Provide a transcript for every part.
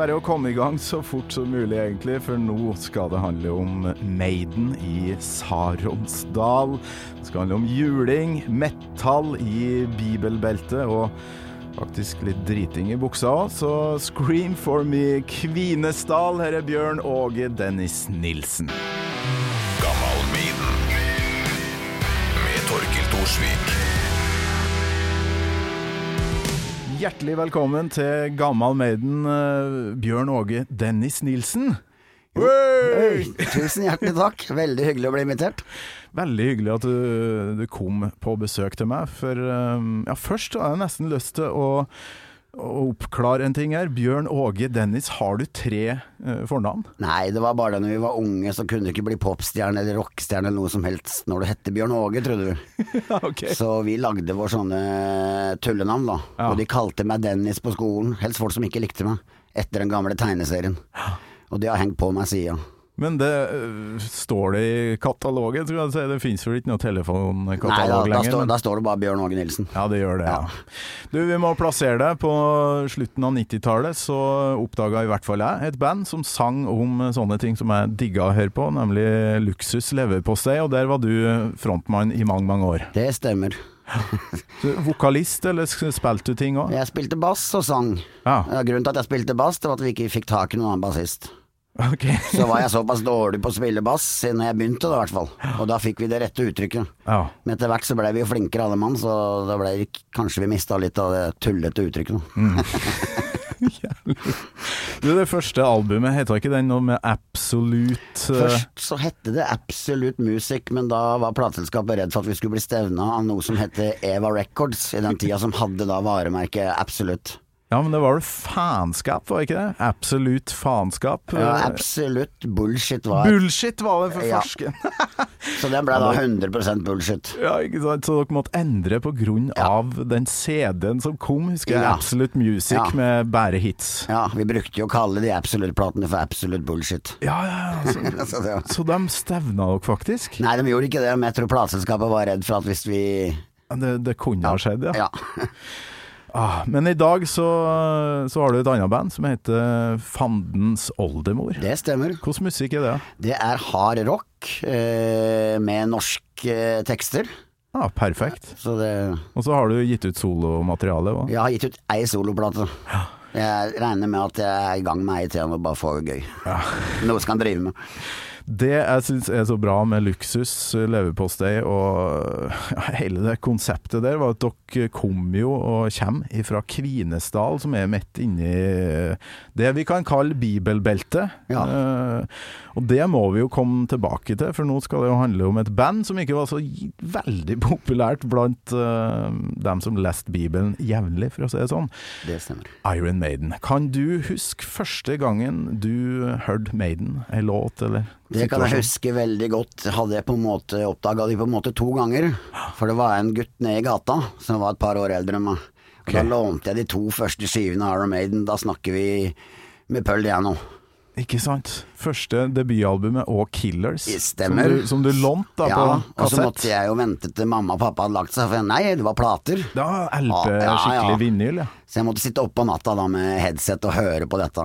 bare å komme i gang så fort som mulig, egentlig, for nå skal det handle om Maiden i Saronsdal. Det skal handle om juling, metall i bibelbeltet og faktisk litt driting i buksa òg. Så scream for me, Kvinesdal. Her er Bjørn Åge Dennis Nilsen. Gammal Maiden. Med Torkil Thorsvik. Hjertelig velkommen til Gammal Maiden, eh, Bjørn Åge Dennis Nilsen. Hey! tusen hjertelig takk. Veldig hyggelig å bli invitert. Veldig hyggelig at du, du kom på besøk til meg. For eh, ja, først har jeg nesten lyst til å, å oppklare en ting her. Bjørn Åge Dennis, har du tre eh, fornavn? Nei, det var bare da når vi var unge, så kunne du ikke bli popstjerne eller rockestjerne eller noe som helst når du hette Bjørn Åge, trodde du. Ja, ok. Så vi lagde vår sånne tullenavn, da. Ja. Og de kalte meg Dennis på skolen. Helst folk som ikke likte meg. Etter den gamle tegneserien. Og det har hengt på meg sida. Men det eh, står det i katalogen, tror jeg. Det finnes vel ikke noe Nei, da, telefonkatalog da, lenger? står, men- da står det bare Bjørn Åge Nilsen. Ja, det gjør det. Ja. Ja. Du, Vi må plassere deg. På slutten av 90-tallet så oppdaga i hvert fall jeg et band som sang om sånne ting som jeg digga å høre på, nemlig Luksus leverpostei, og der var du frontmann i mange, mange år. Det stemmer. Så, vokalist, eller spilte du ting òg? Jeg spilte bass og sang. Ja, grunnen til at jeg spilte bass, det var at vi ikke fikk tak i noen annen bassist. Ok. Så var jeg såpass dårlig på å spille bass siden jeg begynte, da, i hvert fall. Og da fikk vi det rette uttrykket. Ja. Men etter hvert så ble vi jo flinkere alle mann, så da ble vi, kanskje vi mista litt av det tullete uttrykket. Mm. Du, det første albumet, heta ikke den noe med Absolute eh, Først så hette det Absolute Music, men da var plateselskapet redd for at vi skulle bli stevna av noe som heter Eva Records, i den tida som hadde da varemerket Absolute. Ja, men det var vel faenskap, var det ikke det? Absolutt faenskap. Ja, absolutt Bullshit var Bullshit var det for Ja. Så den ble da 100 bullshit. Ja, ikke sant? Så dere måtte endre på grunn Ja. av den CD-en som kom, husker jeg. Ja. Absolute Music med bare hits. Ja, vi brukte jo å kalle de Absolute-platene for Absolute Bullshit. Ja, ja, ja. Så, Så var- så de stevna dere faktisk? Nei, de gjorde ikke det, men jeg tror plateselskapet var redd for at hvis vi Det, det kunne ha skjedd, ja. Ja. Ah, men i dag så, så har du et annet band som heter Fandens oldemor. Det stemmer. Hvordan musikk er det? Det er hard rock eh, med norske eh, tekster. Ja, perfekt. Så det Og så har du gitt ut solomateriale. Jeg har gitt ut ei soloplate. Jeg regner med at jeg er i gang med ei til og bare får det gøy. Noe jeg en drive med. Det jeg syns er så bra med luksus, leverpostei og ja, hele det konseptet der, var at dere kom jo og kommer fra Kvinesdal, som er midt inni det vi kan kalle bibelbeltet. Ja. Eh, og det må vi jo komme tilbake til, for nå skal det jo handle om et band som ikke var så veldig populært blant eh, dem som leste Bibelen jevnlig, for å si det sånn. Det stemmer. Iron Maiden. Kan du huske første gangen du hørte Maiden, ei låt eller Det kan jeg huske veldig godt. Hadde jeg på en måte oppdaga de på en måte to ganger. For det var en gutt nede i gata som var et par år eldre enn meg. Og Da lånte jeg de to første skivene av Iron Maiden. Da snakker vi med Pøll Diano. Ikke sant? Første debutalbumet og Killers, stemmer. som du, som du lånte da Ja, på og så måtte jeg jo vente til mamma og pappa hadde lagt seg, for nei, det var plater. Da LP, ja, ja. skikkelig vinyl, ja. Så jeg måtte sitte oppe på natta da med headset og høre på dette.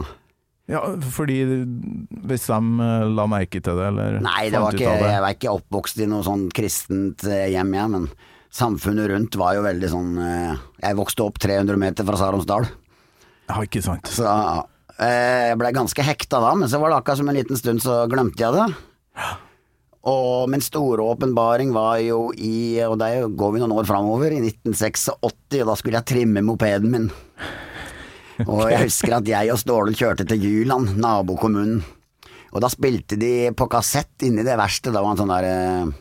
Ja, fordi hvis de eh, la merke til det, eller Nei, det var ikke, det. jeg var ikke oppvokst i noe sånn kristent eh, hjem, jeg, men samfunnet rundt var jo veldig sånn eh, Jeg vokste opp 300 meter fra Saronsdal, Ja, ikke sant. så jeg blei ganske hekta da, men så var det akkurat som en liten stund så glemte jeg det. Og min store åpenbaring var jo i, og der går vi noen år framover, i 1986, og da skulle jeg trimme mopeden min. Og jeg husker at jeg og Ståle kjørte til Juland, nabokommunen. Og da spilte de på kassett inni det verste. Da var han sånn der eh,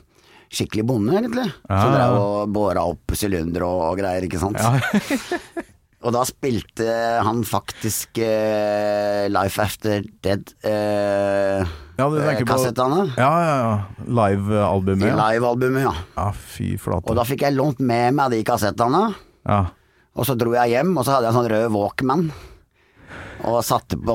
skikkelig bonde, egentlig. Som Ja, ja. drev og båra opp sylindere og, og greier, ikke sant. og da spilte han faktisk uh, Life After Dead Uh, Ja, du tenker på. Ja, ja, ja. Live-albumet. Ja. livealbumet, ja. ja, fy flate. Og da fikk jeg lånt med meg de kassettene. Ja. Og så dro jeg hjem, og så hadde jeg en sånn rød Walkman. Og satte på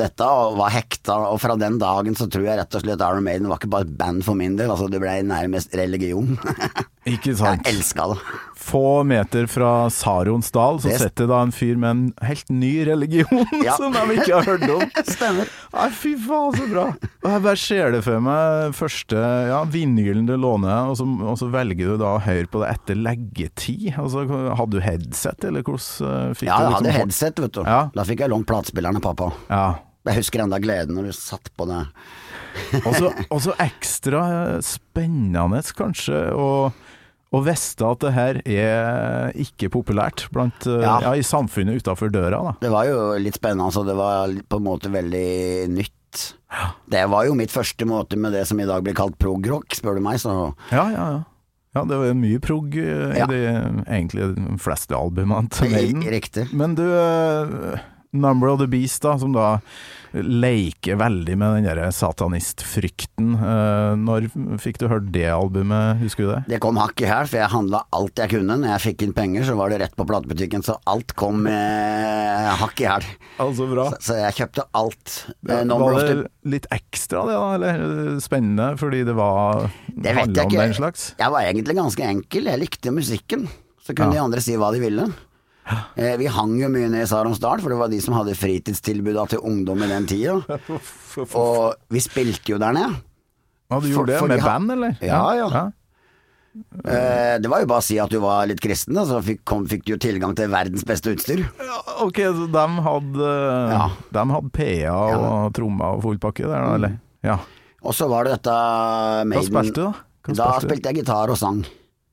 dette og var hekta, og fra den dagen så tror jeg rett og slett Iron Maiden var ikke bare et band for min del, altså det ble nærmest religion. Ikke sant. Jeg elska det. Få meter fra Saronsdal så Det- setter da en fyr med en helt ny religion Ja. som de ikke har hørt om. Stemmer. Nei, fy faen, så bra. Og jeg bare ser det for meg første ja, vinylen du låner, og så, og så velger du da å høre på det etter leggetid. Altså, hadde du headset, eller hvordan eh, fikk Ja, du jeg liksom hadde headset, vet du. Ja. Da fikk jeg lånt platespilleren av pappa. Ja. Jeg husker enda gleden når du satt på det. Og så- ekstra eh, spennende, kanskje, å å visste at det her er ikke populært blant, eh, Ja. ja. i samfunnet utafor døra. da. Det var jo litt spennende, så det var på en måte veldig nytt. Det var jo mitt første måte med det som i dag blir kalt prog-rock, spør du meg, så Ja, ja, ja. Ja, det var mye prog eh, i Ja. de egentlig de fleste albumene til Maiden. Riktig. Men du, eh, Number of the Beast, da, som da leker veldig med den der satanistfrykten. Eh, Når fikk du hørt det albumet, husker du det? Det kom hakk i hæl, for jeg handla alt jeg kunne. Når jeg fikk inn penger, så var det rett på platebutikken, så alt kom eh, hakk i hæl. Altså bra. Så, så jeg kjøpte alt. Ja, Eh, var det litt ekstra det, da? Eller spennende fordi det var Det vet jeg ikke. Jeg var egentlig ganske enkel. Jeg likte musikken. Så kunne Ja. de andre si hva de ville. Eh, vi hang jo mye nede i Saronsdal, for det var de som hadde fritidstilbuda til ungdom i den tida. Og vi spilte jo der nede. Ja, du For- for det med band, eller? Ja, ja. Eh, det var jo bare å si at du var litt kristen, da, så fikk, kom, fikk du jo tilgang til verdens beste utstyr. Ja, Ok, så de hadde, Ja. de hadde PA og trommer og full pakke der, da, eller? Ja. Og så var det dette Hva spilte du, da? Da spilte du? spilte jeg gitar og sang.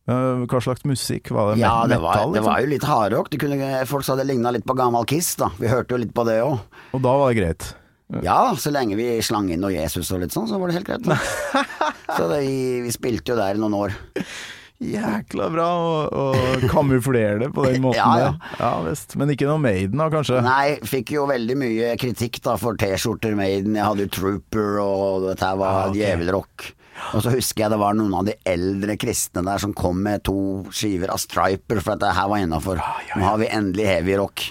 Eh, Hva slags musikk? Var det Ja, det var, metal? det var liksom? jo litt hardrock. Folk sa det ligna litt på gammel Kiss, da. Vi hørte jo litt på det òg. Og da var det greit? Ja, så lenge vi slang inn noe Jesus og litt sånn, så var det helt greit. Så det, vi spilte jo der i noen år. Jækla bra å, å kamuflere det på den måten Ja, ja. Ja visst. Men ikke noe Maiden, da, kanskje? Nei, fikk jo veldig mye kritikk da for T-skjorter Maiden. Jeg hadde jo Trooper, og dette var ja, okay. djevelrock. Og så husker jeg det var noen av de eldre kristne der som kom med to skiver av Striper, for at det her var innafor. Nå har vi endelig heavy rock.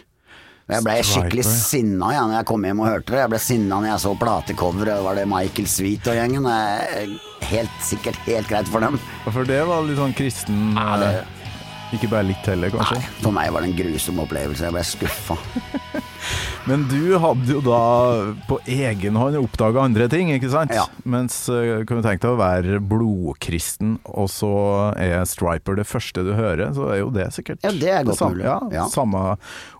Og jeg ble skikkelig sinna ja, når jeg kom hjem og hørte det. Jeg ble sinna når jeg så platecoveret. Var det Michael Sweet og gjengen? Er Helt sikkert helt greit for dem. For det var litt sånn kristen Ja, det- eh, Ikke bare litt heller, kanskje? Nei, for meg var det en grusom opplevelse. Jeg ble skuffa. Men du hadde jo da på egen hånd oppdaga andre ting, ikke sant? Ja. Mens eh, kan du tenke deg å være blodkristen, og så er Striper det første du hører, så er jo det sikkert Ja, det er godt samme, mulig. Ja, Ja. Samme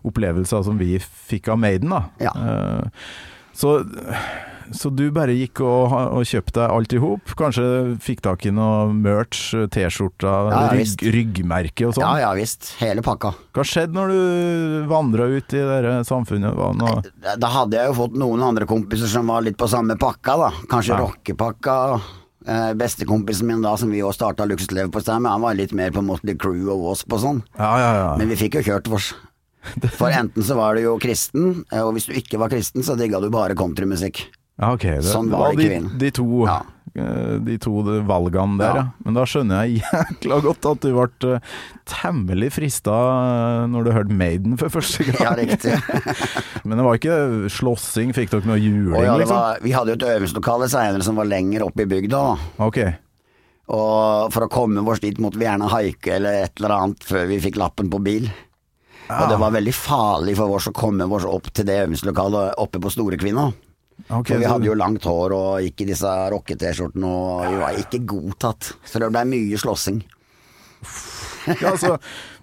opplevelser som vi fikk av Maiden, da. Ja. Eh, så, så du bare gikk og, og kjøpte alt i hop? Kanskje fikk tak i noe merch, T-skjorta, Ja, rygg, ryggmerke og sånn? Ja ja visst. Hele pakka. Hva skjedde når du vandra ut i det samfunnet? Noe Da hadde jeg jo fått noen andre kompiser som var litt på samme pakka, da. Kanskje Ja. rockepakka. Eh, Bestekompisen min da, som vi òg starta stedet med, han var litt mer på Motley Crew og Wasp og sånn. Ja, ja, ja. Men vi fikk jo kjørt vårs. For enten så var du jo kristen, eh, og hvis du ikke var kristen, så digga du bare countrymusikk. Ja, ok. Det, Sånn var det de, ikke De, de, to, Ja. eh, de to valgene der, ja. Ja. Men da skjønner jeg jækla godt at du ble eh, temmelig frista eh, når du hørte Maiden for første gang. Ja, riktig. Men det var ikke slåssing, fikk dere noe juling, Og ja, liksom? var, vi hadde jo et øvingslokale seinere som var lenger oppe i bygda, Okay. Og for å komme oss dit måtte vi gjerne haike eller et eller annet før vi fikk lappen på bil. Og det var veldig farlig for oss å komme oss opp til det øvingslokalet oppe på Storekvinna. Ok, For vi hadde jo langt hår og gikk i disse rocke-T-skjortene og vi var ikke godtatt. Så det blei mye slåssing. ja, så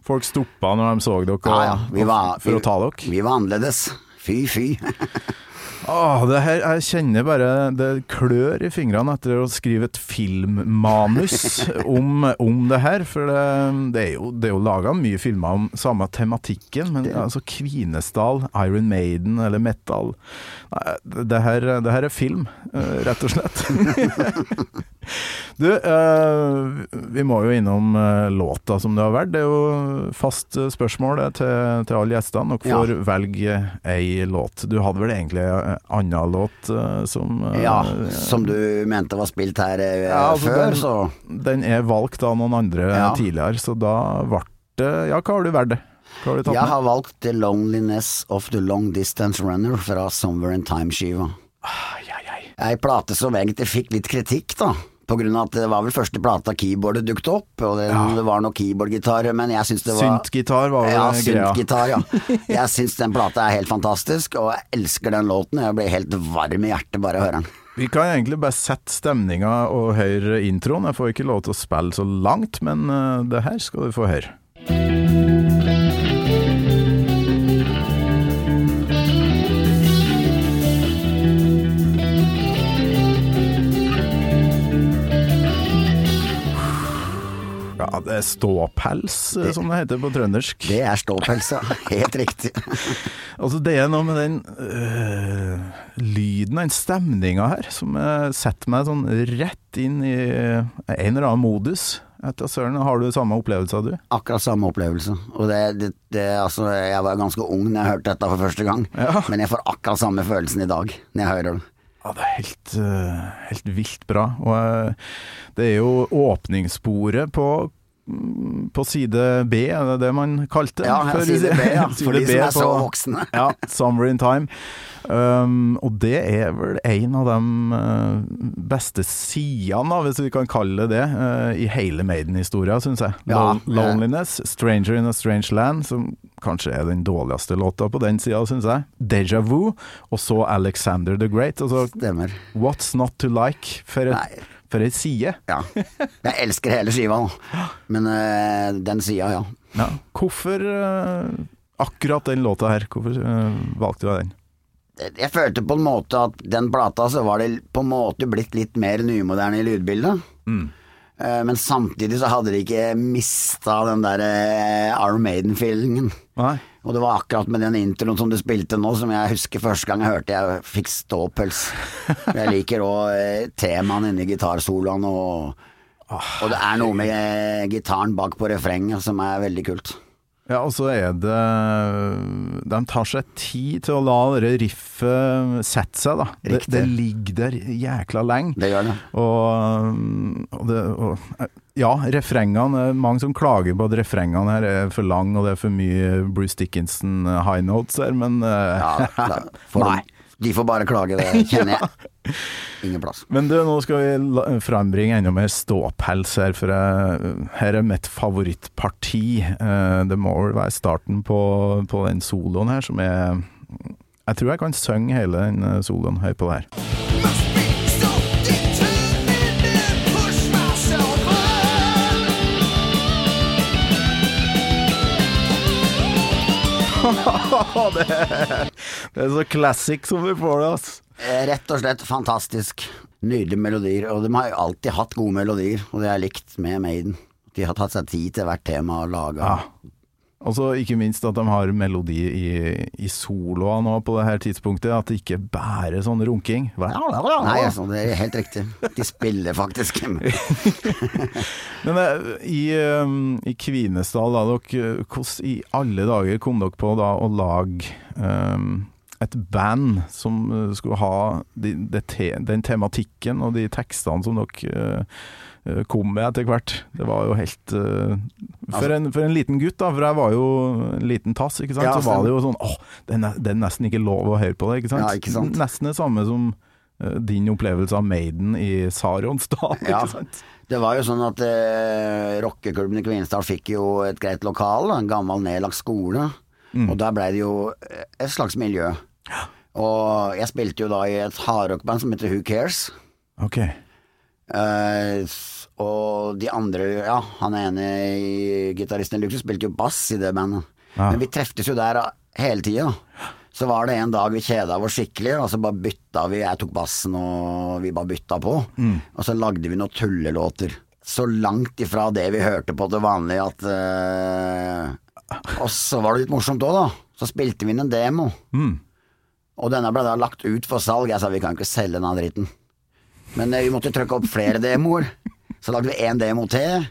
folk stoppa når de så dere Ja, ja, vi var, for vi, å ta dere? Vi var annerledes. Fy, fy. Åh, det her, jeg kjenner bare det klør i fingrene etter å skrive et filmmanus om, om det her. For det, det er jo, det er jo laga mye filmer om samme tematikken, men altså Kvinesdal, Iron Maiden eller metal Nei, det her, det her er film, eh, rett og slett. du, eh, vi må jo innom eh, låta som det har vært. Det er jo fast eh, spørsmål til, til alle gjestene. Dere Ja. får velge ei låt. Du hadde vel egentlig en annen låt som Ja, som du mente var spilt her Ja, altså, før, den- så Den er valgt av noen andre Ja. tidligere, så da ble det Ja, hva har du valgt? Har du Jeg har valgt The Loneliness of the Long Distance Runner fra Somewhere in Time-skiva. Ai. Ei plate som egentlig fikk litt kritikk, da. På grunn av at det var vel første plata keyboardet dukket opp, og det, det var noe keyboardgitar, men jeg syns det var Syntgitar var vel Ja, syntgitar, ja. Jeg syns den plata er helt fantastisk, og jeg elsker den låten. Jeg blir helt varm i hjertet bare av å høre den. Vi kan egentlig bare sette stemninga og høre introen. Jeg får ikke lov til å spille så langt, men eh, det her skal du få høre. Ja, det er ståpels, det, som det heter på trøndersk. Det er ståpels, ja. Helt riktig. Altså, det er noe med den øh, lyden, den stemninga her, som setter meg sånn rett inn i en eller annen modus. Etter søren, har du samme opplevelse, du? Akkurat samme opplevelse. Og det, det, det, altså, jeg var ganske ung når jeg hørte dette for første gang, Ja. men jeg får akkurat samme følelsen i dag når jeg hører det. Ja, det er helt, helt vilt bra. Og det er jo åpningssporet på på side B, er det det man kalte det? Ja, for, side B, ja. For de B som er så voksne. Ja, 'Summer in Time'. Um, og det er vel en av de uh, beste sidene, hvis vi kan kalle det det, uh, i hele Maiden-historia, syns jeg. Ja, Lo- 'Loneliness', 'Stranger in a Strange Land', som kanskje er den dårligste låta på den sida, syns jeg. 'Deja Vu', og så 'Alexander the Great'. Altså, Stemmer. 'What's Not To Like', for et, Nei. For ei side. Ja. Jeg elsker hele skiva, men uh, den sida, ja. Ja. Hvorfor uh, akkurat den låta her? Hvorfor uh, valgte du den? Jeg følte på en måte at den plata så var det på en måte blitt litt mer nymoderne i lydbildet. Mm. Men samtidig så hadde de ikke mista den der Arm Maiden-feelingen. Nei? Og det var akkurat med den introen som du spilte nå, som jeg husker første gang jeg hørte jeg fikk ståpels. Jeg liker òg temaene inni gitarsoloene, og, og det er noe med eh, gitaren bak på refrenget som er veldig kult. Ja, og så er det De tar seg tid til å la det riffet sette seg, da. Det, det ligger der jækla lenge. Det gjør det. Og, og, det, og Ja, refrengene Mange som klager på at refrengene her er for lang, og det er for mye Bruce Dickinson eh, high notes her, men eh, Ja, Nei. de, får bare klage, det kjenner jeg. Ingen plass. Men du, nå skal vi frambringe enda mer ståpels her, for jeg, her er mitt favorittparti. Eh, Det må vel være starten på, på den soloen her, som er Jeg tror jeg kan synge hele den eh, soloen. Hør på det her. Det, det er så classic som vi får det, altså. Eh, Rett og slett fantastisk. Nydelige melodier. Og de har jo alltid hatt gode melodier, og det har jeg likt med Maiden. De har tatt seg tid til hvert tema og laga Ja. Og så ikke minst at de har melodi i, i soloa nå på det her tidspunktet, at det ikke bærer sånn runking. Nei, altså, det er helt riktig. De spiller faktisk. Men eh, i, eh, i Kvinesdal, da, dere, hvordan i alle dager kom dere på da å lage eh, et band som eh, skulle ha de, de te, den tematikken og de tekstene som dere eh, eh, kom med etter hvert. Det var jo helt eh, Altså- for, en, for en liten gutt, da, for jeg var jo en liten tass, ikke sant? Ja, så var det jo sånn åh, det er, nesten ikke lov å høre på det, ikke sant? Ja, ikke sant? Nesten det samme som din opplevelse av Maiden i Saronsdal, Ja. ikke sant? Det var jo sånn at eh, rockeklubben i Kvinesdal fikk jo et greit lokal, en gammel nedlagt skole. Og der blei det jo et slags miljø. Og jeg spilte jo da i et hardrockband som heter Who Cares. Ok. Eh, og de andre, ja, han ene i gitaristen i Luxus spilte jo bass i det bandet. Ja. Men vi treftes jo der hele tida. Så var det en dag vi kjeda oss skikkelig, og så bare bytta vi. Jeg tok bassen, og vi bare bytta på. Og så lagde vi noen tullelåter. Så langt ifra det vi hørte på til vanlig at eh, Og så var det litt morsomt òg, da. Så spilte vi inn en demo. Og denne ble da lagt ut for salg. Jeg sa vi kan ikke selge denne dritten. Men eh, vi måtte trykke opp flere demoer. Så lagde vi én demo til.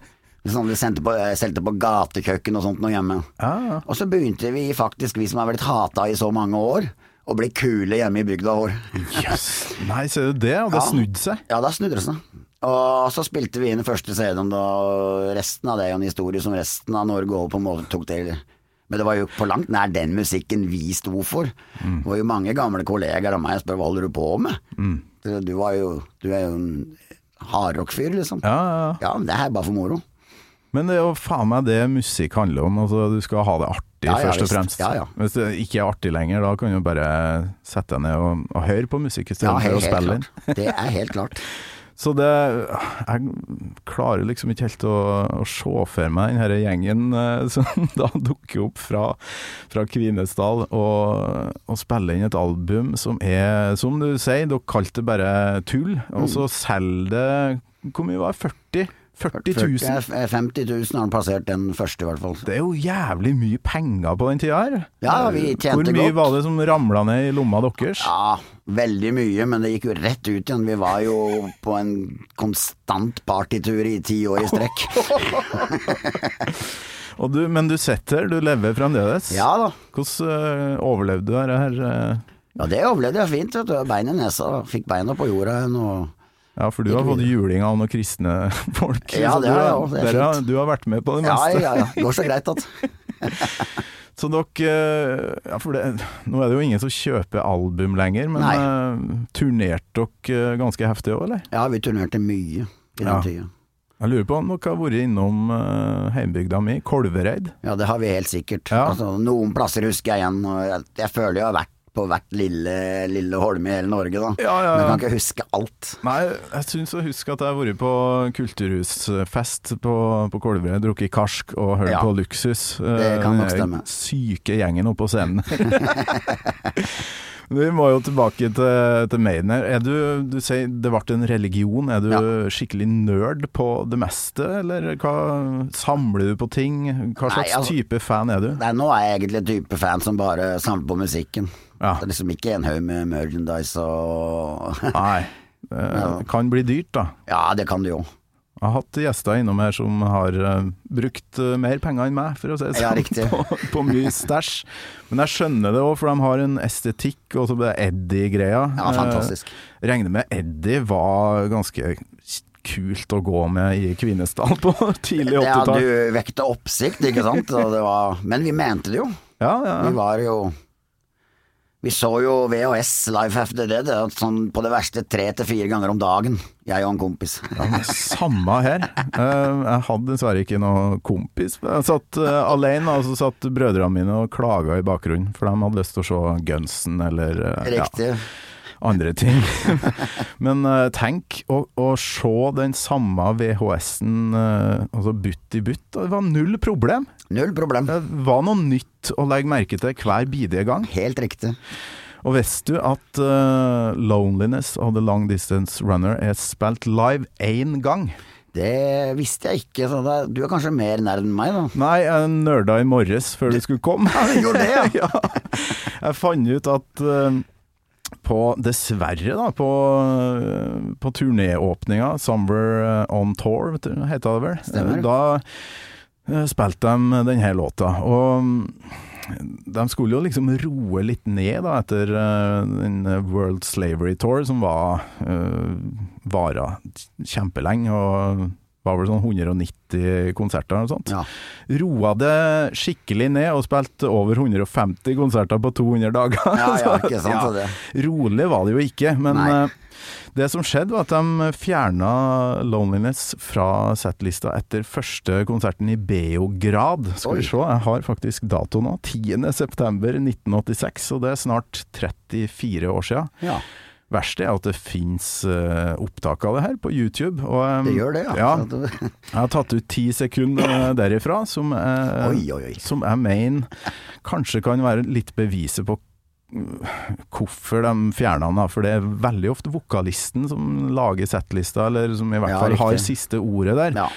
Sånn vi sendte på, eh, solgte på gatekjøkken og sånt noe hjemme. Ja, Og så begynte vi faktisk, vi som har blitt hata i så mange år, å bli kule hjemme i bygda vår. Jøss. Nei, ser du det? Og det Ja. snudde seg. Ja, da snudde det seg. Og så spilte vi inn første CD-en, da. Resten av det er jo en historie som resten av Norge også på en måte tok til. Men det var jo på langt nær den musikken vi sto for. Det var jo mange gamle kollegaer av meg som spør hva holder du på med? Du, du, var jo, du er jo en hardrock-fyr, liksom. Ja, ja, ja. Men det er bare for moro. Men det er jo faen meg det musikk handler om. Altså, du skal ha det artig, Ja, først og fremst. Ja, ja. Hvis det ikke er artig lenger, da kan du bare sette deg ned og, og høre på musikk istedenfor ja, å spille inn. Det er helt klart. Så det Jeg klarer liksom ikke helt å, å se for meg den her gjengen eh, som da dukker opp fra, fra Kvinesdal og, og spiller inn et album som er, som du sier, dere kalte det bare tull, og Mm. så selger det Hvor mye var det? 40? 40 000? 40, eh, 50 000 har han passert den første, i hvert fall. Det er jo jævlig mye penger på den tida her. Ja, vi tjente godt. Hvor mye godt. var det som ramla ned i lomma deres? Ja, veldig mye, men det gikk jo rett ut igjen. Vi var jo på en konstant partytur i ti år i strekk. Du, men du sitter, du lever fremdeles. Ja da. Hvordan eh, overlevde du dette her? eh? Ja, det overlevde jeg fint, vet du. Bein i nesa. Fikk beina på jorda igjen og Ja, for du har fått juling av noen kristne folk. Ja, det har jeg fint. Du har vært med på det Ja, ja, ja. Går så greit at Så dere eh, Ja, for det, nå er det jo ingen som kjøper album lenger, men uh, turnerte dere eh, ganske heftig òg, eller? Ja, vi turnerte mye i den Ja. tida. Jeg lurer på om dere har vært innom uh, heimbygda mi, Kolvereid? Ja, det har vi helt sikkert. Ja. Altså, noen plasser husker jeg igjen, og jeg, jeg føler jeg har vært på hvert lille, lille holme i hele Norge, da. Ja, ja, Men jeg kan ikke huske alt. Nei, jeg syns å huske at jeg har vært på kulturhusfest på, på Kolvereid, drukket karsk og hørt Ja. på Luksus. Det kan nok Den stemme. Syke gjengen oppe på scenen. Vi må jo tilbake til, til Maiden her. Er du, du sier det ble en religion. Er du Ja. skikkelig nerd på det meste, eller hva samler du på ting? Hva Nei, slags altså- type fan er du? Nei, nå er jeg egentlig en type fan som bare samler på musikken. Ja. Det er liksom ikke en haug med merchandise og Nei. Det kan bli dyrt, da. Ja, det kan det jo. Jeg har hatt gjester innom her som har uh, brukt uh, mer penger enn meg, for å si det Ja, sånn, riktig. på, på mye stæsj. Men jeg skjønner det òg, for de har en estetikk, og så det Eddie-greia. Ja, fantastisk. Uh, regner med Eddie var ganske kult å gå med i Kvinesdal på tidlig 80-tall. du vekte oppsikt, ikke sant? Var, men vi mente det jo. Ja, ja, Vi var jo Vi så jo VHS live after Dead det sånn på det verste tre til fire ganger om dagen, jeg og en kompis. Ja, Samme her. Eh, Jeg hadde dessverre ikke noen kompis. Jeg satt eh, alene, og så satt brødrene mine og klaga i bakgrunnen, for de hadde lyst til å se Gunsen eller Riktig. ja, andre ting. Men eh, tenk å, å se den samme VHS-en altså butt i butt. Det var null problem. Null problem. Det var noe nytt å legge merke til hver bidige gang. Helt riktig. Og visste du at uh, 'Loneliness of the Long Distance Runner' er spilt live én gang? Det visste jeg ikke, så da, du er kanskje mer nerd enn meg, da. Nei, jeg nerda i morges før du skulle komme. Ja, du gjorde det, ja. Jeg fant ut at uh, på, dessverre da, på, eh, på turnéåpninga, 'Somewhere on Tour', heter det vel, Stemmer. Eh, da eh, spilte de denne låta. Og mm, de skulle jo liksom roe litt ned da, etter eh, den World Slavery Tour, som var uh, vara kjempelenge, og var vel sånn 190 konserter og sånt Ja. roa det skikkelig ned og spilte over 150 konserter på 200 dager. Ja, ja, ikke sant, Ja. Rolig var det jo ikke, men Nei. eh, det som skjedde var at de fjerna 'Loneliness' fra settlista etter første konserten i Beograd. Skal vi se, jeg har faktisk dato nå. 10.9.1986, og det er snart 34 år sia. Ja, Verst er at det fins opptak av det her på YouTube. Og, eh, det gjør det, ja. ja. Jeg har tatt ut ti sekunder eh, derifra, som jeg, Oi, oi, som jeg mener kanskje kan være litt beviset på hvorfor de fjerna den. For det er veldig ofte vokalisten som lager settlista, eller som i hvert Ja, fall har riktig. siste ordet der. Ja.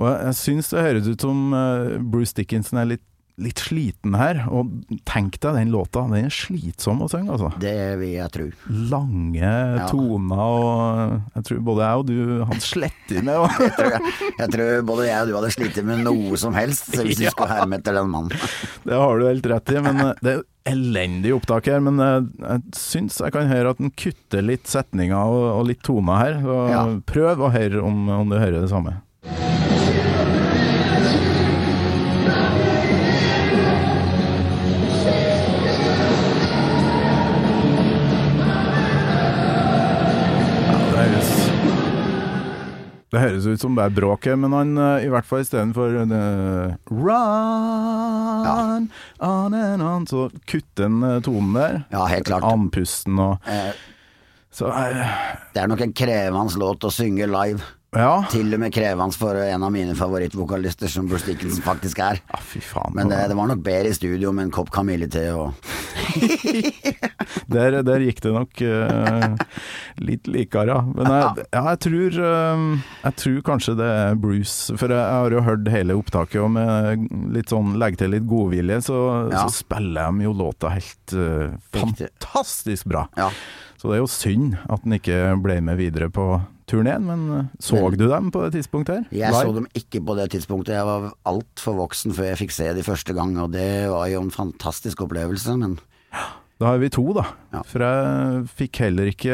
Og jeg syns det høres ut som eh, Bruce Dickinson er litt, litt sliten her. Og tenk deg den låta, den er slitsom å synge, altså. Det vil jeg tro. Lange toner, og jeg tror både jeg og du hadde slettet med. Og Jeg tror, jeg, jeg tror både jeg og du hadde slitt med noe som helst hvis du Ja. skulle herme etter den mannen. Det har du helt rett i, men eh, det er elendig opptak her. Men eh, jeg syns jeg kan høre at den kutter litt setninger og, og litt toner her. Ja. prøv å høre om, om du hører det samme. Det høres ut som det er bråk her, men han eh, i hvert fall istedenfor uh, Run on and on, så kutter han eh, tonen der. Ja, helt klart. Andpusten og Eh, Så uh, Det er nok en krevende låt å synge live. Ja. Til og med krevende for en av mine favorittvokalister, som Bruce Dickinson faktisk er. ja, faen. Men det, det var nok bedre i studio med en kopp kamillete og Der, der gikk det nok uh, litt likere, ja. Men jeg, ja, jeg tror uh, Jeg tror kanskje det er Bruce, for jeg, har jo hørt hele opptaket, og med litt sånn legge til litt godvilje, så, så spiller de jo låta helt uh, fantastisk bra. Ja. Så det er jo synd at den ikke ble med videre på turneen, men eh, så Men- du dem på det tidspunktet her? Jeg Live? så dem ikke på det tidspunktet. Jeg var altfor voksen før jeg fikk se de første gang, og det var jo en fantastisk opplevelse, men Da har vi to, da. Ja. For jeg fikk heller ikke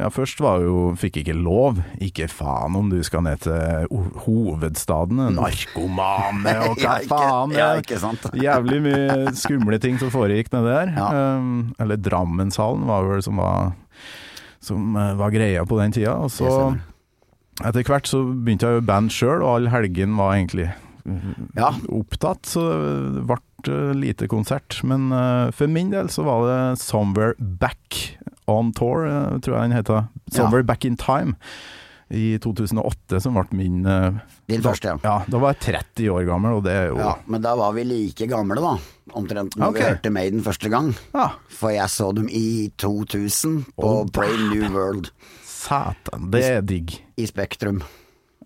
Ja, først var jo Fikk ikke lov. Ikke faen om du skal ned til hovedstaden. Narkomane og hva Ja, ikke- faen. ja, ikke. Jævlig mye skumle ting som foregikk nedi der. Ja. Um, eller Drammenshallen var vel som var Som eh, var greia på den tida. Og så etter hvert så begynte jeg jo band sjøl, og all helgen var egentlig ja. opptatt, så det ble eh, lite konsert. Men eh, for min del så var det 'Somewhere Back On Tour', eh, tror jeg den heter. 'Somewhere Back In Time' i 2008, som ble min eh, Din første, ja. ja. Da var jeg 30 år gammel, og det er jo ja. Men da var vi like gamle, da. Omtrent når okay. vi hørte Maiden første gang. Ja, For jeg så dem i 2000 på Å, Brave New World satan, det er digg. i Spektrum.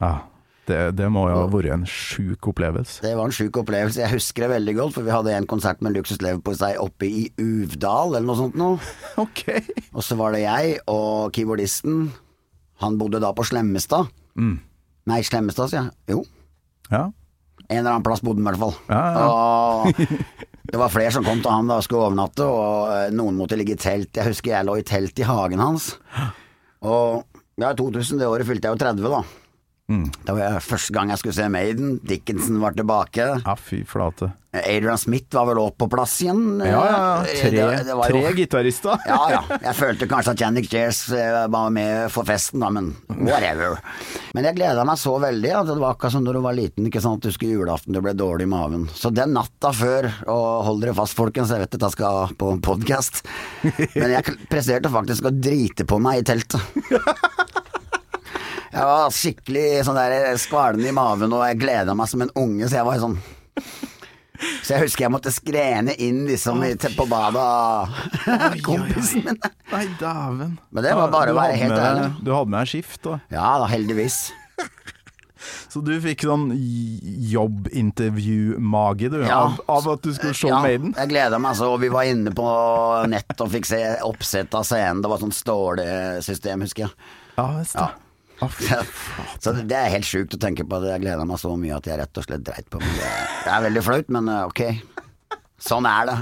Ja, det, det må jo ha vært en sjuk opplevelse. Det var en sjuk opplevelse. Jeg husker det veldig godt, for vi hadde en konsert med Luksus Leverpostei oppe i Uvdal, eller noe sånt noe. Ok. Og så var det jeg og keyboardisten. Han bodde da på Slemmestad. Mm. Nei, Slemmestad, sier jeg. Jo, Ja. en eller annen plass bodde han i hvert fall. Ja, Og det var flere som kom til han da og skulle overnatte, og eh, noen måtte ligge i telt. Jeg husker jeg lå i telt i hagen hans. Og ja, i 2000, det året fylte jeg jo 30, da. Mm. Det var første gang jeg skulle se Maiden. Dickinson var tilbake. ja, fy flate. Adrian Smith var vel òg på plass igjen. Ja, ja, ja. Tre, Det- det tre jo- gitarister. Ja, ja. Jeg følte kanskje at Jannik Jers eh, var med for festen, da, men whatever. Men jeg gleda meg så veldig. At det var akkurat som når du var liten, ikke sant. Du skulle julaften, du ble dårlig i maven. Så den natta før, og hold dere fast folkens, jeg vet dette skal på podkast, men jeg presterte faktisk å drite på meg i teltet. Jeg var skikkelig sånn der skvalende i maven, og jeg gleda meg som en unge, så jeg var sånn så jeg husker jeg måtte skrene inn liksom oh, på badet av kompisen min. Nei, dæven. Men det var bare å være helt ærlig. Du hadde med deg skift, da. Ja da, heldigvis. Så du fikk sånn jobbintervju-mage, du, Ja. av, av at du skulle se Ja, Maiden? jeg gleda meg så. Vi var inne på nett og fikk se oppsett av scenen. Det var sånn stålesystem, husker jeg. Ja visst det. Så det, det er helt sjukt å tenke på at jeg gleda meg så mye at jeg rett og slett dreit på meg. Det, det er veldig flaut, men eh, ok. Sånn er det.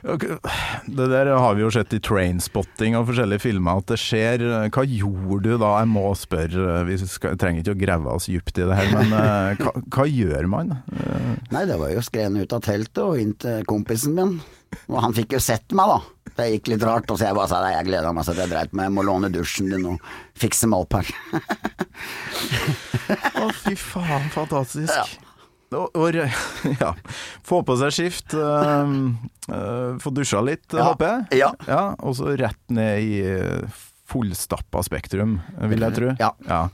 Det der har vi jo sett i Trainspotting og forskjellige filmer at det skjer. Hva gjorde du da? Jeg må spørre, vi skal, trenger ikke å grave oss dypt i det her, men eh, hva, hva gjør man? Eh, Nei, det var jo skrene ut av teltet og inn til kompisen min. Og han fikk jo sett meg, da. Det gikk litt rart, og så jeg bare sa nei, jeg gleda meg så jeg dreit meg, jeg må låne dusjen din og fikse meg opp her. Å, fy faen, fantastisk. Ja. Og, og, ja. Få på seg skift, øh, øh, få dusja litt, Ja. håper jeg. Ja. Og så rett ned i fullstappa Spektrum, vil jeg tro. Ja. Eh,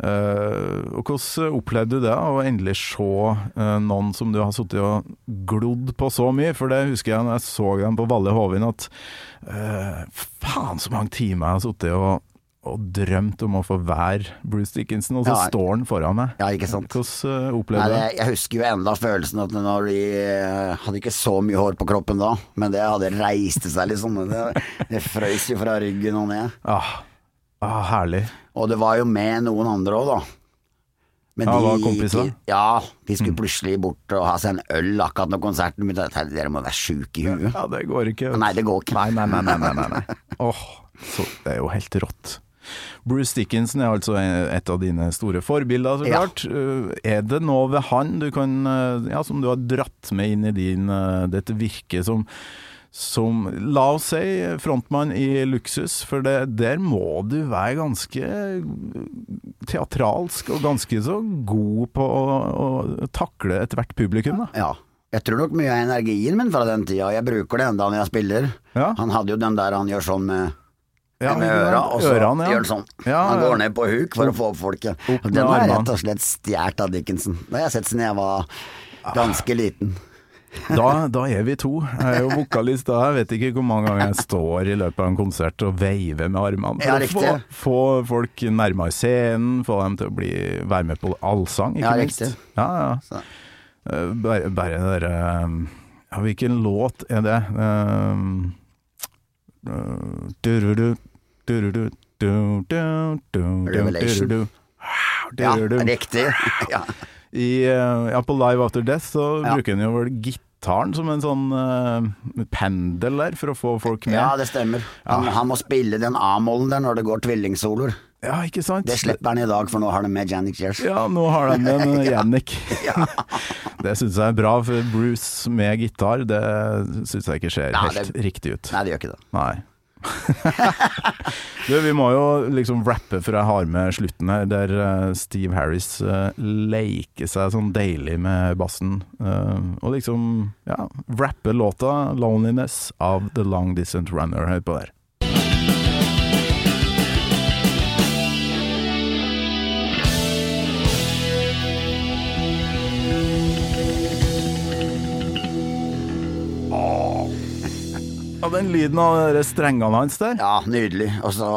og hvordan opplevde du det, å endelig se eh, noen som du har sittet og glodd på så mye? For det husker jeg når jeg så dem på Valle Hovin, at eh, faen så mange timer jeg har sittet og, og drømt om å få være Bruce Dickinson, og så Ja. står han foran meg. Ja, ikke sant. Hvordan eh, opplevde du det, jeg husker jo enda følelsen at når de eh, hadde ikke så mye hår på kroppen da, men det hadde reiste seg liksom. Det, det frøys jo fra ryggen og ned. Ah, ah, herlig. Og det var jo med noen andre òg, da. Men Ja, de, kompiser? ja, de skulle plutselig bort og ha seg en øl akkurat når konserten begynte. Dere må være sjuke i huet. Ja, det går ikke. Nei, det går ikke. Nei, nei, nei, nei, nei, nei, oh, Åh, så det er jo helt rått. Bruce Dickinson er altså et av dine store forbilder, så klart. Ja. Er det noe ved han du kan, uh, ja, som du har dratt med inn i din, uh, dette virket som, som La oss si frontmann i Luksus, for det, der må du være ganske teatralsk og ganske så god på å, å takle ethvert publikum, da. Ja. Jeg tror nok mye av energien min fra den tida, jeg bruker det enda når jeg spiller. Ja. Han hadde jo den der han gjør sånn med, Ja, med øra, og så ørene, ja. gjør han sånn. Ja, han går ned på huk for å få opp folket. Den har rett og slett stjålet av Dickinson. Det har jeg sett siden jeg var ganske liten. Da, da er vi to. Jeg er jo vokalist da. Jeg vet ikke hvor mange ganger jeg står i løpet av en konsert og veiver med armene. Ja, For å få, få folk nærmere scenen, få dem til å bli, være med på allsang, ikke Ja, minst. riktig. Ja, ja. Eh, Bare, bare det derre Ja, hvilken låt er det? Um, uh, du-du-du, du-du-du, du-du-du, du-du-du, Revelation. Ja, riktig. ja. I, eh, ja, på Live After Death så Ja. bruker han jo vel gitaren som en sånn uh, pendel der, for å få folk med. ja, det stemmer. Han, han må spille den A-mollen der når det går tvillingsoloer. Ja, ikke sant? Det slipper han i dag, for nå har de med Janik Jers. Ja, nå har de med Janik det syns jeg er bra, for Bruce med gitar, det syns jeg ikke ser Ja, helt det- riktig ut. Nei, det gjør ikke det. Nei. du, vi må jo liksom rappe før jeg har med slutten her, der eh, Steve Harris eh, leker seg sånn deilig med bassen. eh, og liksom, ja, rappe låta 'Loneliness' av The Long Distant Runner. Hør på der. Ja, den lyden av de strengene hans der. Ja, nydelig. Og så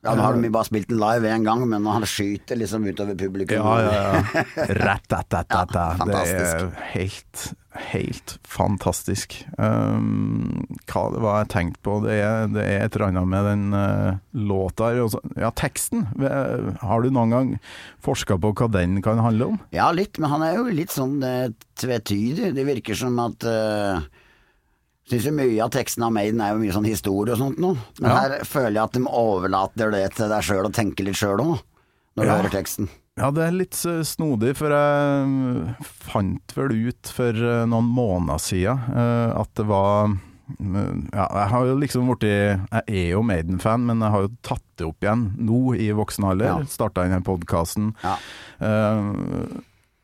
Ja, nå har vi bare spilt den live én gang, men han skyter liksom utover publikum Ja, ja, ja. Rat-tat-tat-tat. Ja, det er helt, helt fantastisk. Um, hva det var jeg tenkte på, det er, det er et eller annet med den uh, låta her. Ja, teksten. Har du noen gang forska på hva den kan handle om? Ja, litt, men han er jo litt sånn uh, tvetydig. Det virker som at uh, Syns jo mye av teksten av Maiden er jo mye sånn historie og sånt noe. Men Ja. her føler jeg at de overlater det til deg sjøl og tenker litt sjøl òg, når du Ja. hører teksten. Ja, det er litt eh, snodig, for jeg fant vel ut for eh, noen måneder siden eh, at det var mm, ja, jeg har jo liksom blitt Jeg er jo Maiden-fan, men jeg har jo tatt det opp igjen nå i voksen alder. Ja. Starta denne podkasten. Ja.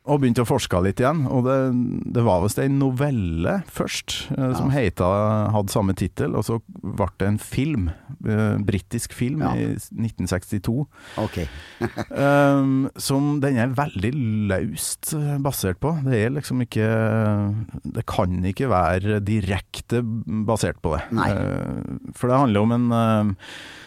Og begynte å forske litt igjen. Og det, det var visst en novelle først, eh, som heita, hadde samme tittel, og så ble det en film. Uh, Britisk film Ja. i 1962. Ok. Um, som den er veldig løst eh, basert på. Det er liksom ikke Det kan ikke være direkte basert på det. Nei. Uh, for det handler om en, eh,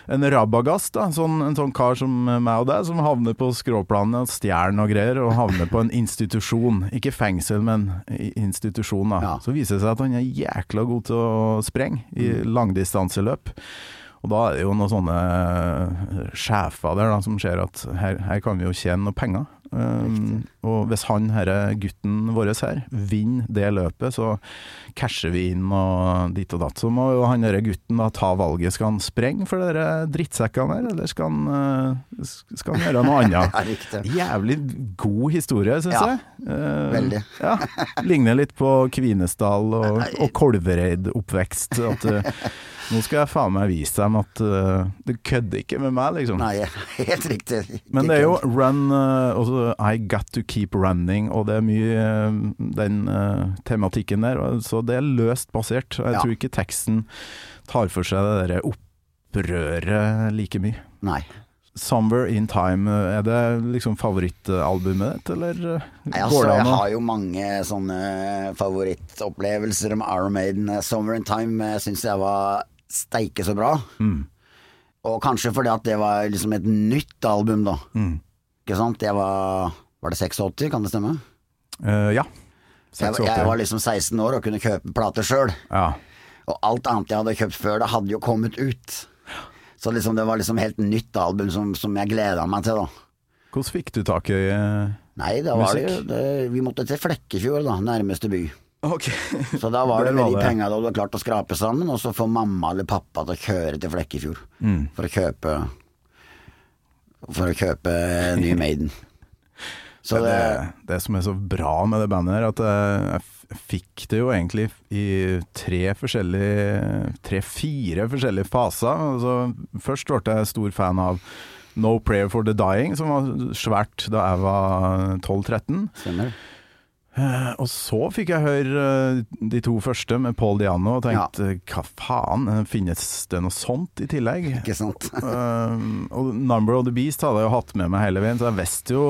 en rabagast, da, sånn, en sånn kar som meg og deg, som havner på skråplanet og stjeler noe greier, og havner på en institusjon. Ikke fengsel, men institusjon. da. Ja. Så viser det seg at han er jækla god til å sprenge i Mm. langdistanseløp. Og da er det jo noen sånne eh, sjefer der da, som ser at her, her kan vi jo tjene noe penger. Um, og hvis han herre gutten vår her vinner det løpet, så casher vi inn og dit og datt. Så må jo han herre gutten da ta valget. Skal han sprenge for dere drittsekkene her, eller skal han, eh, skal han gjøre noe annet? Jævlig god historie, syns Ja, jeg. Uh, veldig. Ja, Ligner litt på Kvinesdal og, og Kolvereid-oppvekst. At uh, nå skal jeg faen meg vise dem at uh, du kødder ikke med meg, liksom. Nei, helt riktig. Men det er jo run uh, også I got to keep running, og det er mye eh, den uh, tematikken der. Så det er løst basert. Jeg Ja. tror ikke teksten tar for seg det derre opprøret like mye. Nei. 'Somewhere in Time', eh, er det liksom favorittalbumet ditt, eller eh, Nei, altså, jeg har jo mange sånne favorittopplevelser med Iron Maiden. 'Somewhere in Time syns jeg var steike så bra. Mm. Og kanskje fordi at det var liksom et nytt album, da. Mm. Ikke sant? Jeg var Var det 86, kan det stemme? Uh, ja. Jeg, 86. jeg var liksom 16 år og kunne kjøpe plater sjøl. Ja. Og alt annet jeg hadde kjøpt før, det hadde jo kommet ut. Så liksom det var liksom helt nytt album som, som jeg gleda meg til, da. Hvordan fikk du tak i eh, Nei, da var det jo det, Vi måtte til Flekkefjord, da, nærmeste by. Ok. Så da var det med de penga du hadde klart å skrape sammen, og så få mamma eller pappa til å kjøre til Flekkefjord Mm. for å kjøpe For å kjøpe ny Maiden. Så det, det det som er så bra med det bandet her, at jeg, jeg fikk det jo egentlig i tre forskjellige Tre-fire forskjellige faser. Altså, først ble jeg stor fan av No Prayer for the Dying, som var svært da jeg var 12-13. Eh, Og så fikk jeg høre uh, de to første med Paul Diano og tenkte hva faen, eh, finnes det noe sånt i tillegg? Ikke sant? uh, og Number of the Beast hadde jeg jo hatt med meg hele veien, så jeg visste jo,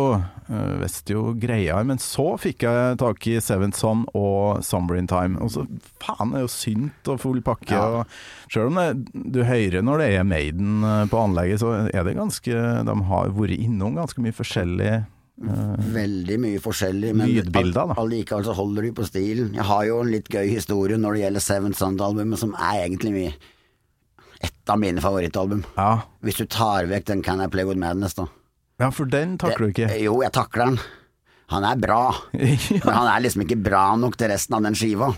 uh, visste jo greia. Men så fikk jeg tak i Seventh Son og Summer in Time. Og så faen, det er jo synt og full pakke. Ja. Og selv om det, du hører når det er Maiden på anlegget, så er det ganske De har vært innom ganske mye forskjellig. Veldig mye forskjellig. Men allikevel så holder de på stilen. Jeg har jo en litt gøy historie når det gjelder Seven Sound-albumet, som er egentlig mye et av mine favorittalbum. Ja. Hvis du tar vekk den Can I Play With Madness, da. ja, for den takler du ikke. Jo, jeg takler den. Han er bra, men han er liksom ikke bra nok til resten av den skiva.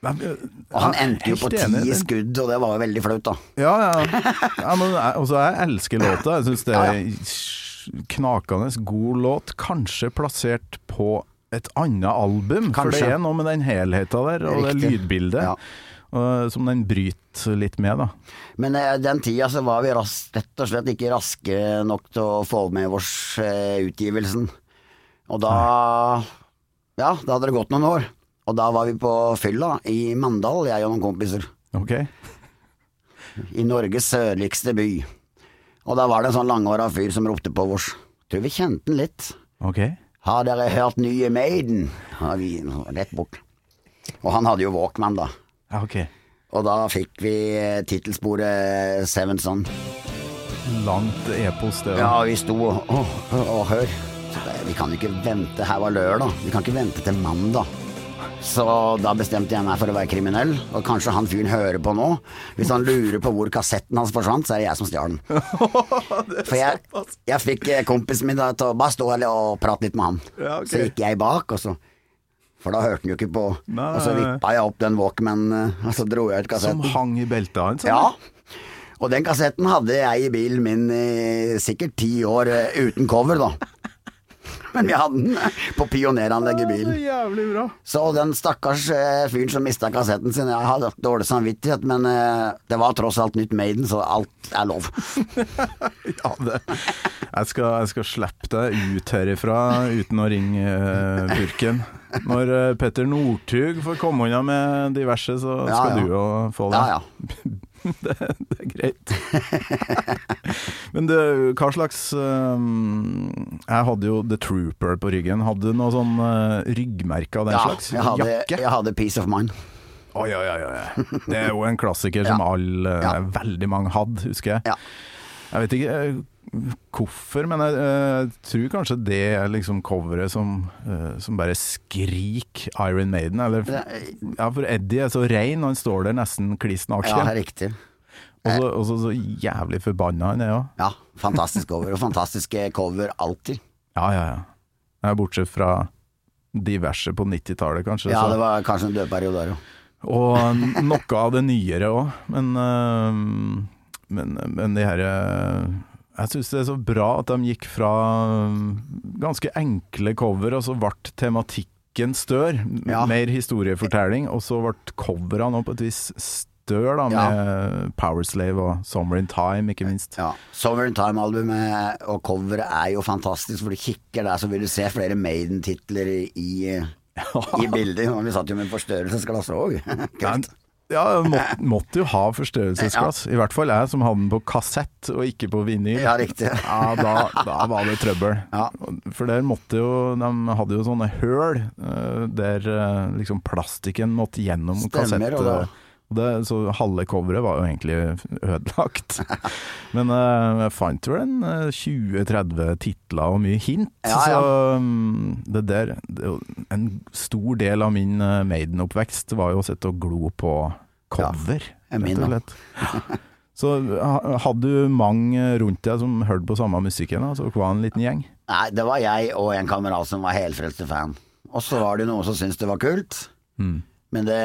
Og han endte jo på ti. Skudd, og det var jo veldig flaut, da. Ja, ja. ja men altså, jeg elsker låta. Jeg syns det Ja, er knakende god låt. Kanskje plassert på et annet album, for det er noe med den helheten der, og det lydbildet, Ja. og, som den bryter litt med, da. Men eh, den tida så var vi ras rett og slett ikke raske nok til å få med oss eh, utgivelsen. Og da Ja, da hadde det gått noen år. Og da var vi på fylla i Mandal, jeg og noen kompiser. Ok? I Norges sørligste by. Og da var det en sånn langhåra fyr som ropte på oss. Tror vi kjente den litt. ok Har dere hørt nye Maiden? Har vi rett bort. Og han hadde jo Walkman, da. Ja, ok. Og da fikk vi eh, tittelsporet Seven Son. Langt epos, det. Ja, vi sto og, og, og hør. Vi kan jo ikke vente, her var lørdag, vi kan ikke vente til mandag. Så da bestemte jeg meg for å være kriminell, og kanskje han fyren hører på nå. Hvis han lurer på hvor kassetten hans forsvant, så er det jeg som stjal den. For jeg, jeg fikk eh, kompisen min da til å bare stå her og prate litt med han. Ja, okay. Så gikk jeg bak, og så For da hørte han jo ikke på. Nei. Og så vippa jeg opp den walkmanen, og så dro jeg ut Som hang i beltet hans? Ja. Og den kassetten hadde jeg i bilen min i sikkert ti år eh, uten cover, da. Men vi hadde den eh, på pioneranlegget i bilen. Ja, jævlig bra. Så den stakkars eh, fyren som mista kassetten sin, jeg hadde dårlig samvittighet, men eh, det var tross alt nytt Maiden, så alt er lov. Ja, det. Jeg, skal, jeg skal slippe deg ut herifra uten å ringe eh, purken. Når eh, Petter Northug får komme unna med diverse, så Ja, skal ja. du jo få det. Ja, ja. det, det er greit. Men du, hva slags um, Jeg hadde jo The Trooper på ryggen. Hadde du noe sånn uh, ryggmerke av den ja slags? jeg, hadde, Jakke? jeg hadde Peace of Mind. Oi, oi, oi, oi. Det er jo en klassiker som Ja. alle, Ja. veldig mange hadde, husker jeg. Ja. Jeg vet ikke eh, hvorfor, men jeg, eh, tror kanskje det er liksom coveret som, eh, som bare skriker Iron Maiden. Eller, ja, for Eddie er så rein, han står der nesten kliss Ja, naken. riktig. Og så- og så så jævlig forbanna han er òg. Ja, fantastisk cover. Og fantastiske cover alltid. Ja, ja, ja. Ja, Bortsett fra diverse på 90-tallet, kanskje. Ja, det var kanskje en dødperiode der, jo. Og noe av det nyere òg, men, men, men de her øh, Jeg syns det er så bra at de gikk fra øh, ganske enkle cover, og så ble tematikken stør. Ja. Mer historiefortelling, og så ble coverne på et vis stør, da, Ja. med Powerslave og Summer in Time, ikke minst. Ja. Summer in Time-albumet og coveret er jo fantastisk, for du kikker der, så vil du se flere Maiden-titler i, i, bildet. Vi satt jo med forstørrelsesglass òg. Ja, måtte, måtte jo ha forstørrelsesglass. I hvert fall jeg som hadde den på kassett og ikke på vinyl. Ja, riktig. Ja, da, da var det trøbbel. Ja. For der måtte jo De hadde jo sånne høl eh, der eh, liksom plastikken måtte gjennom Stemmer, kassett. og da- det, så halve coveret var jo egentlig ødelagt. Men uh, jeg fant vel en eh, 20-30 titler og mye hint. Ja, ja. Så um, det der det, En stor del av min eh, Maiden-oppvekst var jo å sitte og glo på cover, Ja, rett og slett. Så hadde du mange rundt deg som hørte på samme musikken? Altså, var en liten gjeng? Nei, det var jeg og en kamerat som var helfrelste fan. Og så var det noen som syntes det var kult. Mm. Men det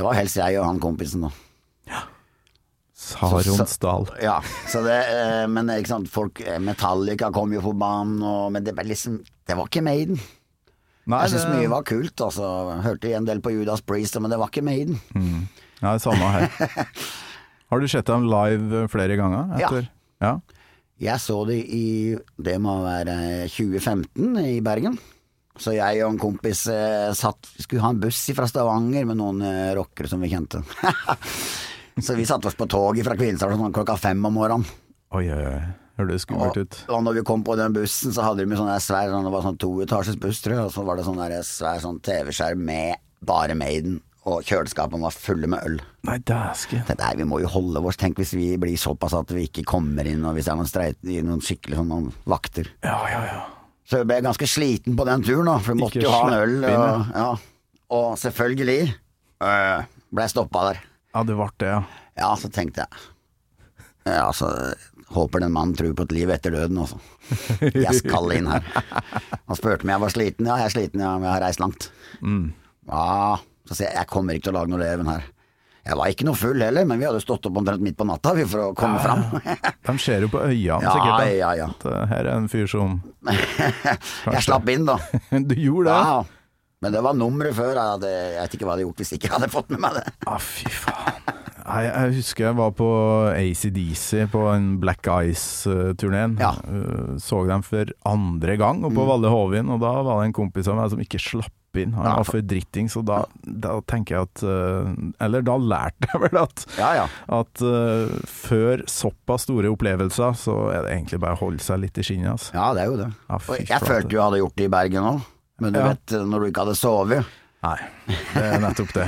Det var helst jeg og han kompisen, da. Saronsdal. Ja, så det, eh, men ikke sant, folk Metallica kom jo på banen, og, men det var liksom Det var ikke Maiden. Nei, jeg syns det- mye var kult, altså. Hørte en del på Judas Priest, men det var ikke Maiden. Ja, det samme her. Har du sett dem live flere ganger? Ja. Etter? ja. Jeg så dem i Det må være 2015 i Bergen. Så jeg og en kompis eh, satt skulle ha en buss fra Stavanger med noen eh, rockere som vi kjente. så vi satte oss på toget fra Kvinesdal sånn klokka fem om morgenen. Oi, oi, oi. Hørtes skummelt Og, ut. og når vi kom på den bussen, så hadde de sånn der svær sånn, Det var sånn toetasjes buss, tror jeg, og så var det sånn der svær sånn TV-skjerm med bare Maiden, og kjøleskapene var fulle med øl. Nei, dæsken. Det Nei, vi må jo holde oss. Tenk hvis vi blir såpass at vi ikke kommer inn, og hvis det er noen, streit, noen skikkelig sånn noen vakter. Ja, ja, ja. Så jeg ble ganske sliten på den turen, da, for vi måtte jo ha en øl. Og, ja. og selvfølgelig øh, ble jeg stoppa der. Ja, du ble det, ja. Ja, så tenkte jeg Ja, så Håper den mannen tror på et liv etter døden, altså. Jeg skal inn her. Han spurte om jeg var sliten. Ja, jeg er sliten, ja, men jeg har reist langt. Mm. Ja, så sier jeg jeg kommer ikke til å lage noe leven her. Jeg var ikke noe full heller, men vi hadde stått opp omtrent midt på natta for å komme fram. De ser jo på øynene, Ja, sikkert. da. ja, ja. At uh, her er en fyr som Jeg slapp inn, da. Du gjorde det? Ja, men det var nummeret før. Jeg, hadde, jeg vet ikke hva jeg hadde gjort hvis ikke jeg hadde fått med meg det. ah, fy faen. Jeg, jeg husker jeg var på ACDC på en Black Ice-turneen. Ja. Så dem for andre gang oppe på Valle Hovin, og da var det en kompis av meg som ikke slapp inn. Han var for- dritting, så da, da tenker jeg at eh, Eller da lærte jeg vel at Ja, ja. at uh, før såpass store opplevelser, så er det egentlig bare å holde seg litt i skinnet. Altså. Ja, det er jo det. Ja, Og jeg følte jo jeg hadde gjort det i Bergen òg, men du vet når du ikke hadde sovet. Nei, det er nettopp det.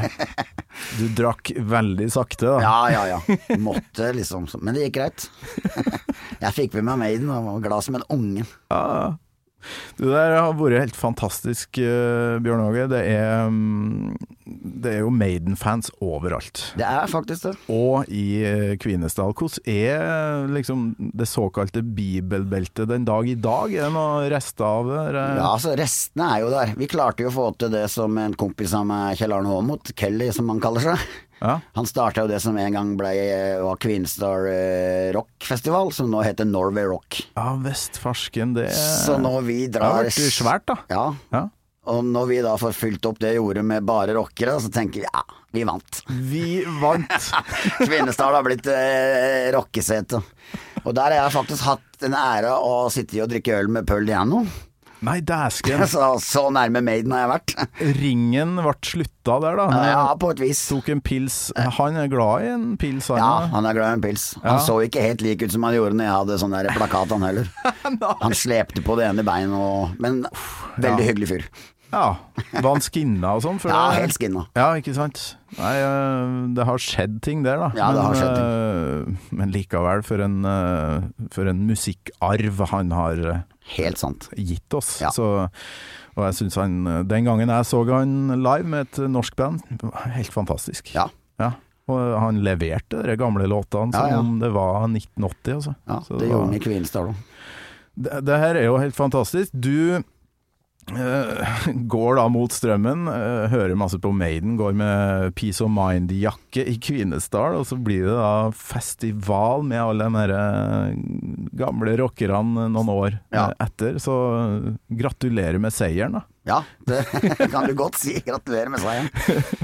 Du drakk veldig sakte, da. Ja, ja, ja. Måtte liksom. Men det gikk greit. Jeg fikk med meg Maiden og var glad som en unge. Ja, Ja. Det der har vært helt fantastisk, eh, Bjørn Åge. Det er, mm, det er jo Maiden-fans overalt. Det er faktisk det. Og i eh, Kvinesdal. Hvordan er liksom det såkalte bibelbeltet den dag i dag? Er det noen rester av det? Det- Ja, altså Restene er jo der. Vi klarte jo å få til det som en kompis av meg, Kjell Arne Aamodt, Kelly som han kaller seg. Ja. Han starta jo det som en gang ble var Queenstar eh, rockfestival, som nå heter Norway Rock. ja vestfarsken, det Så når vi Det har vært svært, da. Ja, Ja. og når vi da får fylt opp det jordet med bare rockere, så tenker vi ja, vi vant. Vi vant! Kvinesdal har blitt eh, rockesete. Og der har jeg faktisk hatt den ære å sitte i og drikke øl med Pearl Diano. Nei, dæsken. Så, så nærme Maiden har jeg vært. Ringen ble slutta der, da. Ja, på et vis. Tok en pils. Han er glad i en pils, han. Ja, han er glad i en pils. Ja. Han så ikke helt lik ut som han gjorde når jeg hadde sånn der plakat, han heller. Han slepte på det ene beinet og Men veldig Ja. hyggelig fyr. Ja. Var han skinna og sånn? Ja, helt skinna. Ja, ikke sant. Nei, øh, det har skjedd ting der, da. Ja, det har skjedd ting. men likevel, for en, øh, for en musikkarv han har Helt sant. gitt oss. Ja. Så, og jeg synes han øh, Den gangen jeg så han live med et norsk band, helt fantastisk. Ja. Ja. Og han leverte de gamle låtene som om det var 1980, altså. ja Så det var- gjorde han i Kvinesdal òg. det, det her er jo helt fantastisk. Du eh, går da mot strømmen, eh, hører masse på Maiden, går med Peace of Mind-jakke i Kvinesdal, og så blir det da festival med alle de der, eh, gamle rockerne noen år Ja. eh, etter. Så eh, gratulerer med seieren, da. Ja, det kan du godt si. Gratulerer med seieren.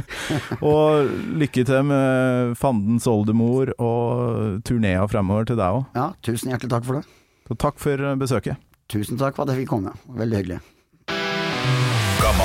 Og lykke til med fandens oldemor og turnea fremover til deg òg. Ja, tusen hjertelig takk for det. Så takk for eh, besøket. Tusen takk for at jeg fikk komme. Veldig hyggelig.